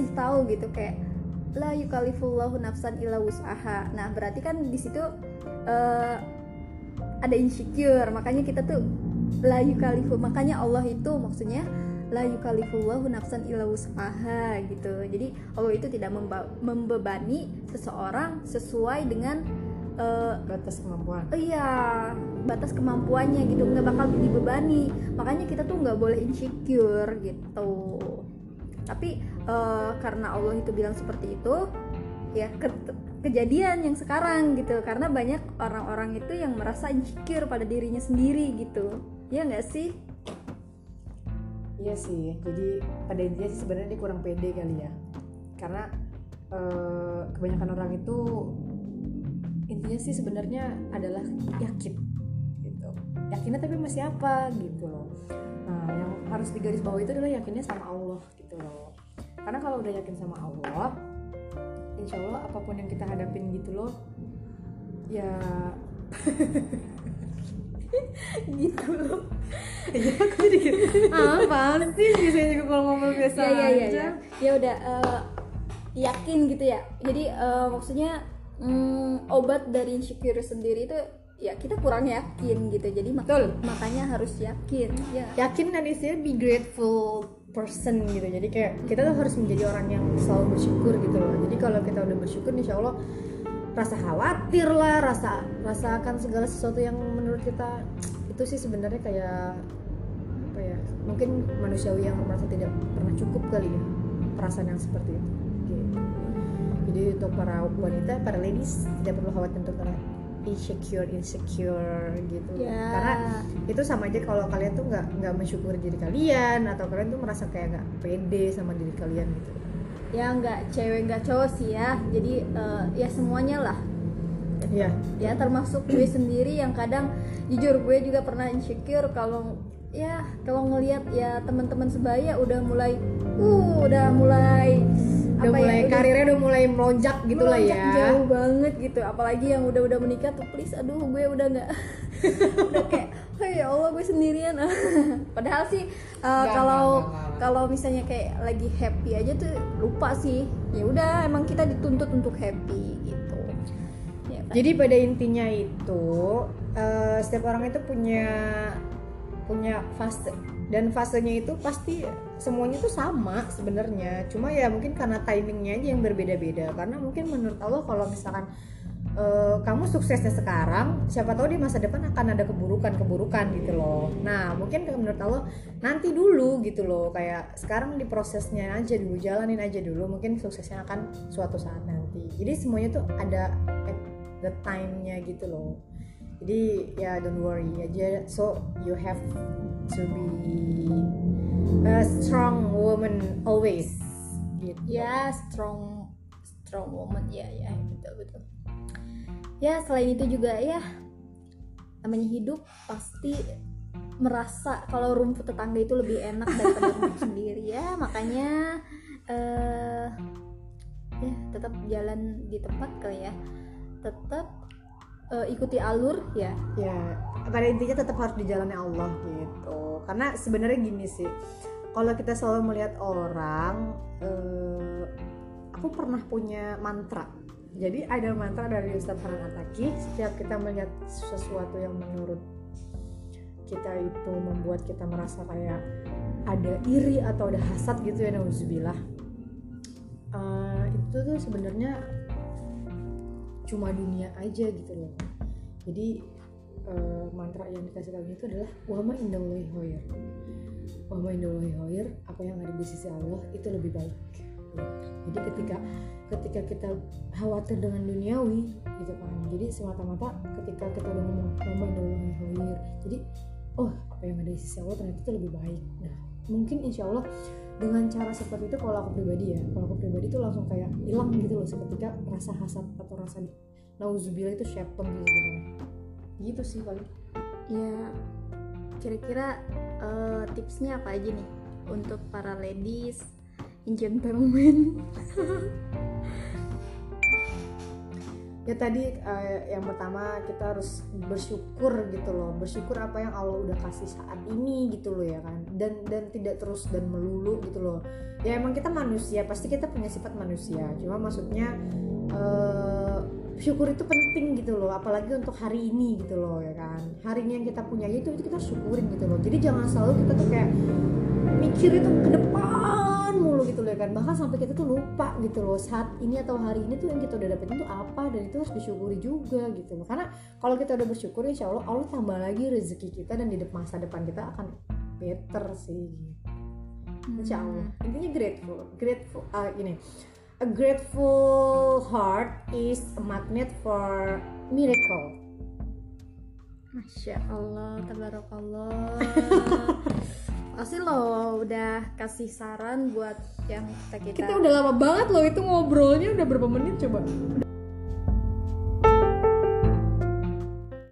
ngasih tahu gitu kayak la yukalifullahu nafsan illa wus'aha. Nah berarti kan di situ uh, ada insecure. Makanya kita tuh la yukalifu makanya Allah itu maksudnya la yukalifullahu nafsan illa wus'aha gitu. Jadi Allah itu tidak membebani seseorang sesuai dengan uh, batas kemampuan. uh, iya batas kemampuannya gitu. Nggak bakal dibebani. Makanya kita tuh nggak boleh insecure gitu tapi uh, karena Allah itu bilang seperti itu ya ke kejadian yang sekarang gitu. Karena banyak orang-orang itu yang merasa insecure pada dirinya sendiri gitu. Ya nggak sih? Iya sih, jadi pada intinya sih sebenarnya dia kurang pede kali ya, karena uh, kebanyakan orang itu intinya sih sebenarnya adalah yakin, gitu. Yakinnya tapi masih apa gitu loh. Nah, yang harus digaris bawah itu adalah yakinnya sama Allah loh. Karena kalau udah yakin sama Allah, insya Allah apa pun yang kita hadapin gitu loh, ya gitu loh. Ya aku jadi gitu apa sih? Biasanya juga kalau ngomong biasa ya, ya, ya, ya. ya udah uh, yakin gitu ya. Jadi uh, maksudnya um, obat dari insecure sendiri itu ya kita kurang yakin gitu. Jadi mak Betul. makanya harus yakin. Ya yakin dan istilah be grateful person gitu. Jadi kayak kita tuh harus menjadi orang yang selalu bersyukur gitu loh. Jadi kalau kita udah bersyukur insya Allah rasa khawatir lah rasa rasakan segala sesuatu yang menurut kita itu sih sebenarnya kayak apa ya mungkin manusiawi yang merasa tidak pernah cukup kali ya perasaan yang seperti itu. Gitu. jadi untuk para wanita para ladies tidak perlu khawatir untuk insecure insecure gitu. Yeah. karena itu sama aja kalau kalian tuh nggak nggak mensyukuri diri kalian atau kalian tuh merasa kayak nggak pede sama diri kalian gitu. Ya nggak cewek nggak cowok sih ya. Jadi uh, ya semuanya lah. Ya ya termasuk gue sendiri yang kadang jujur gue juga pernah insecure kalau ya kalau ngelihat ya teman-teman sebaya udah mulai uh udah mulai udah apa ya, mulai ya, karirnya udah, mulai melonjak gitu lah ya. jauh banget gitu. Apalagi yang udah udah menikah tuh please aduh gue udah nggak udah kayak hey ya Allah gue sendirian. Padahal sih uh, kalau kalau misalnya kayak lagi happy aja tuh lupa sih. Ya udah emang kita dituntut untuk happy gitu. Ya, kan? jadi pada intinya itu uh, setiap orang itu punya punya fase dan fasenya itu pasti semuanya itu sama sebenarnya. Cuma ya mungkin karena timingnya aja yang berbeda-beda. Karena mungkin menurut Allah kalau misalkan uh, kamu suksesnya sekarang siapa tahu di masa depan akan ada keburukan-keburukan gitu loh. Nah mungkin menurut Allah nanti dulu gitu loh. Kayak sekarang di prosesnya aja dulu jalanin aja dulu. Mungkin suksesnya akan suatu saat nanti. Jadi semuanya tuh ada at the time-nya gitu loh. Jadi ya don't worry aja. So you have to be a strong woman always. Gitu. ya strong strong woman. Ya ya betul betul. Ya selain itu juga ya namanya hidup pasti merasa kalau rumput tetangga itu lebih enak daripada rumput sendiri ya. Makanya uh, ya tetap jalan di tempat kali ya. Tetap uh, ikuti alur ya. Ya pada intinya tetap harus di jalannya Allah gitu. Karena sebenarnya gini sih kalau kita selalu melihat orang uh, aku pernah punya mantra. Jadi ada mantra dari Ustadz Hanan Ataki setiap kita melihat sesuatu yang menurut kita itu membuat kita merasa kayak ada iri atau ada hasad gitu ya nauzubillah uh, itu tuh sebenarnya cuma dunia aja gitu loh. Jadi uh, mantra yang dikasih tahu itu adalah wama indallahi khair wama indallahi khair apa yang ada di sisi Allah itu lebih baik. Jadi ketika ketika kita khawatir dengan duniawi gitu kan. Jadi semata-mata ketika kita udah ngomong ngomong dengan khair jadi oh apa yang ada di sisi Allah ternyata itu lebih baik. Nah mungkin insya Allah dengan cara seperti itu kalau aku pribadi ya kalau aku pribadi itu langsung kayak hilang gitu loh seketika rasa hasad atau rasa nauzubillah itu syaitan gitu sebenarnya gitu sih paling. Ya kira-kira uh, tipsnya apa aja nih untuk para ladies gentleman ya tadi eh, yang pertama kita harus bersyukur gitu loh. Bersyukur apa yang Allah udah kasih saat ini gitu loh ya kan. Dan dan tidak terus dan melulu gitu loh. Ya emang kita manusia pasti kita punya sifat manusia. Cuma maksudnya eh, syukur itu penting gitu loh apalagi untuk hari ini gitu loh ya kan. Hari ini yang kita punya itu itu kita syukurin gitu loh. Jadi jangan selalu kita tuh kayak mikir itu ke depan mulu gitu loh ya kan. Bahkan sampai kita tuh lupa gitu loh saat ini atau hari ini tuh yang kita udah dapetin tuh apa dan itu harus disyukuri juga gitu loh. Karena kalau kita udah bersyukur insya Allah Allah tambah lagi rezeki kita dan di masa depan kita akan better sih. Insya Allah. Intinya grateful grateful ah, gini a grateful heart is a magnet for miracle Masya Allah, tabarakallah. Pasti lo udah kasih saran buat yang kita kita. kita udah lama banget loh itu ngobrolnya udah berapa menit coba